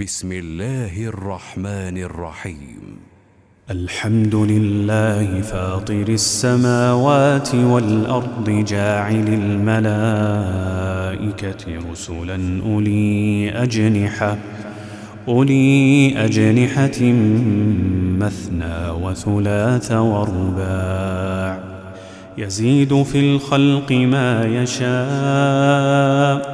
بسم الله الرحمن الرحيم. الحمد لله فاطر السماوات والأرض جاعل الملائكة رسلا أولي أجنحة أولي أجنحة مثنى وثلاث ورباع. يزيد في الخلق ما يشاء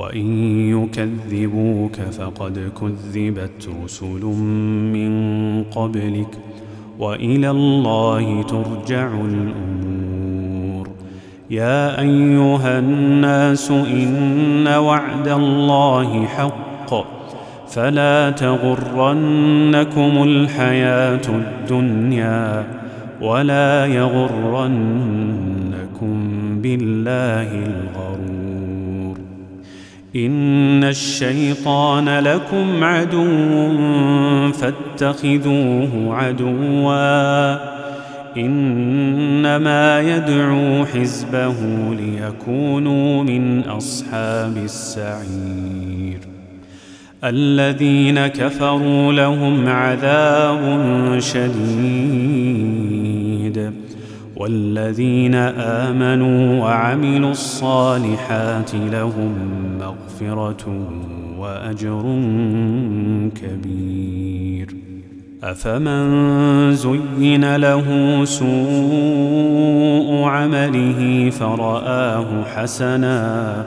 وإن يكذبوك فقد كذبت رسل من قبلك وإلى الله ترجع الأمور. يا أيها الناس إن وعد الله حق. فلا تغرنكم الحياة الدنيا ولا يغرنكم بالله الغرور. إن الشيطان لكم عدو فاتخذوه عدوا. إنما يدعو حزبه ليكونوا من أصحاب السعير. الذين كفروا لهم عذاب شديد. والذين آمنوا وعملوا الصالحات لهم مغفرة وأجر كبير. أفمن زين له سوء عمله فرآه حسنا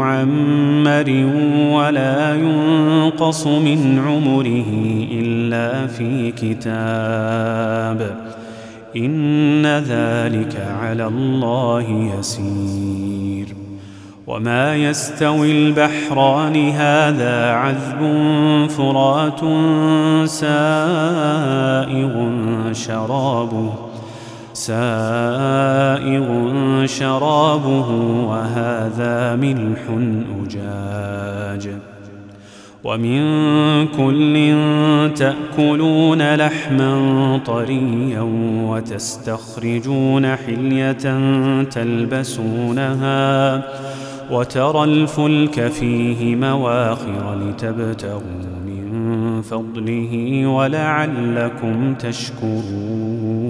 معمر ولا ينقص من عمره الا في كتاب ان ذلك على الله يسير وما يستوي البحران هذا عذب فرات سائغ شرابه سائغ شرابه وهذا ملح أجاج ومن كل تأكلون لحما طريا وتستخرجون حلية تلبسونها وترى الفلك فيه مواخر لتبتغوا من فضله ولعلكم تشكرون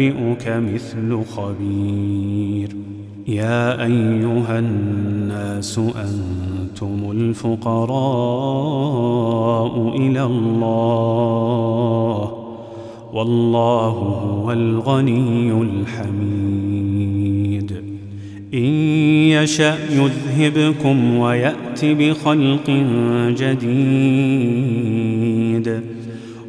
ينبئك مثل خبير. يا أيها الناس أنتم الفقراء إلى الله والله هو الغني الحميد. إن يشأ يذهبكم ويات بخلق جديد.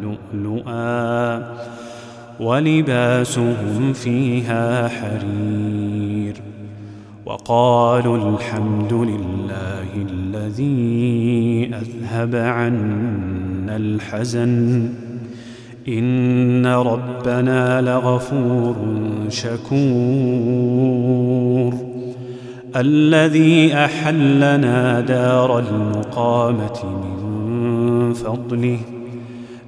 ولؤلؤا ولباسهم فيها حرير وقالوا الحمد لله الذي أذهب عنا الحزن إن ربنا لغفور شكور الذي أحلنا دار المقامة من فضله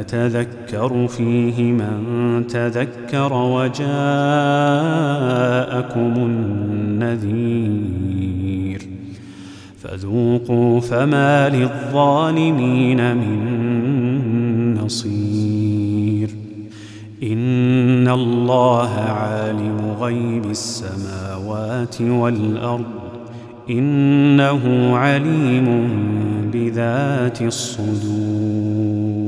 يتذكر فيه من تذكر وجاءكم النذير. فذوقوا فما للظالمين من نصير. إن الله عالم غيب السماوات والأرض. إنه عليم بذات الصدور.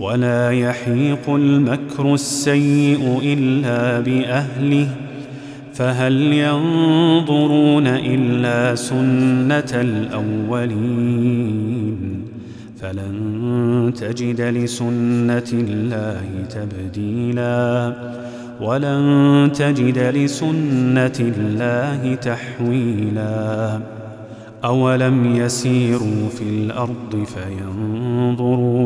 ولا يحيق المكر السيء الا باهله فهل ينظرون الا سنه الاولين فلن تجد لسنه الله تبديلا ولن تجد لسنه الله تحويلا اولم يسيروا في الأرض فينظروا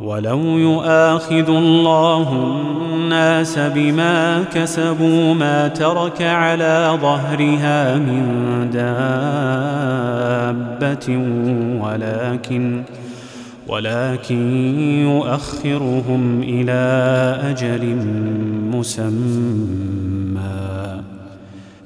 ولو يؤاخذ الله الناس بما كسبوا ما ترك على ظهرها من دابه ولكن ولكن يؤخرهم إلى أجل مسمى